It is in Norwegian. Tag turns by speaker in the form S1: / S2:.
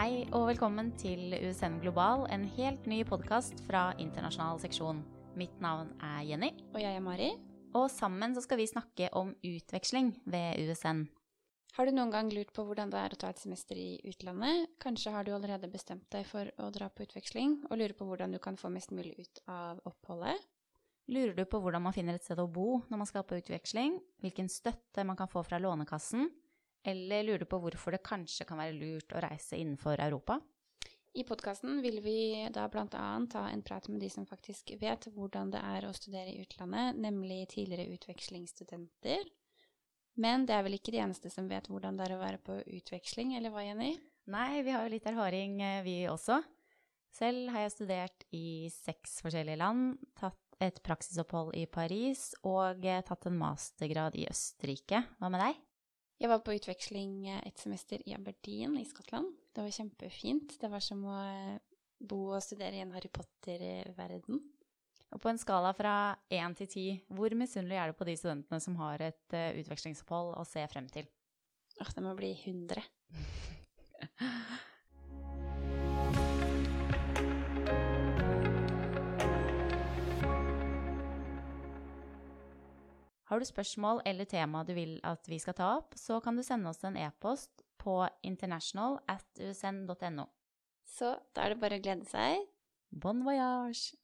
S1: Hei og velkommen til USN Global, en helt ny podkast fra internasjonal seksjon. Mitt navn er Jenny.
S2: Og jeg er Mari.
S1: Og sammen så skal vi snakke om utveksling ved USN.
S2: Har du noen gang lurt på hvordan det er å ta et semester i utlandet? Kanskje har du allerede bestemt deg for å dra på utveksling, og lurer på hvordan du kan få mest mulig ut av oppholdet?
S1: Lurer du på hvordan man finner et sted å bo når man skal på utveksling, hvilken støtte man kan få fra Lånekassen, eller lurer du på hvorfor det kanskje kan være lurt å reise innenfor Europa?
S2: I podkasten vil vi da bl.a. ta en prat med de som faktisk vet hvordan det er å studere i utlandet, nemlig tidligere utvekslingsstudenter. Men det er vel ikke de eneste som vet hvordan det er å være på utveksling, eller hva, Jenny?
S1: Nei, vi har jo litt erfaring, eh, vi også. Selv har jeg studert i seks forskjellige land, tatt et praksisopphold i Paris og eh, tatt en mastergrad i Østerrike. Hva med deg?
S2: Jeg var på utveksling eh, et semester i Aberdeen i Skottland. Det var kjempefint. Det var som å bo og studere i en Harry Potter-verden.
S1: Og på en skala fra én til ti, hvor misunnelig er du på de studentene som har et uh, utvekslingsopphold å se frem til?
S2: Åh, det må bli 100.
S1: Har du spørsmål eller tema du vil at vi skal ta opp, så kan du sende oss en e-post på international at usn.no.
S2: Så da er det bare å glede seg.
S1: Bon voyage!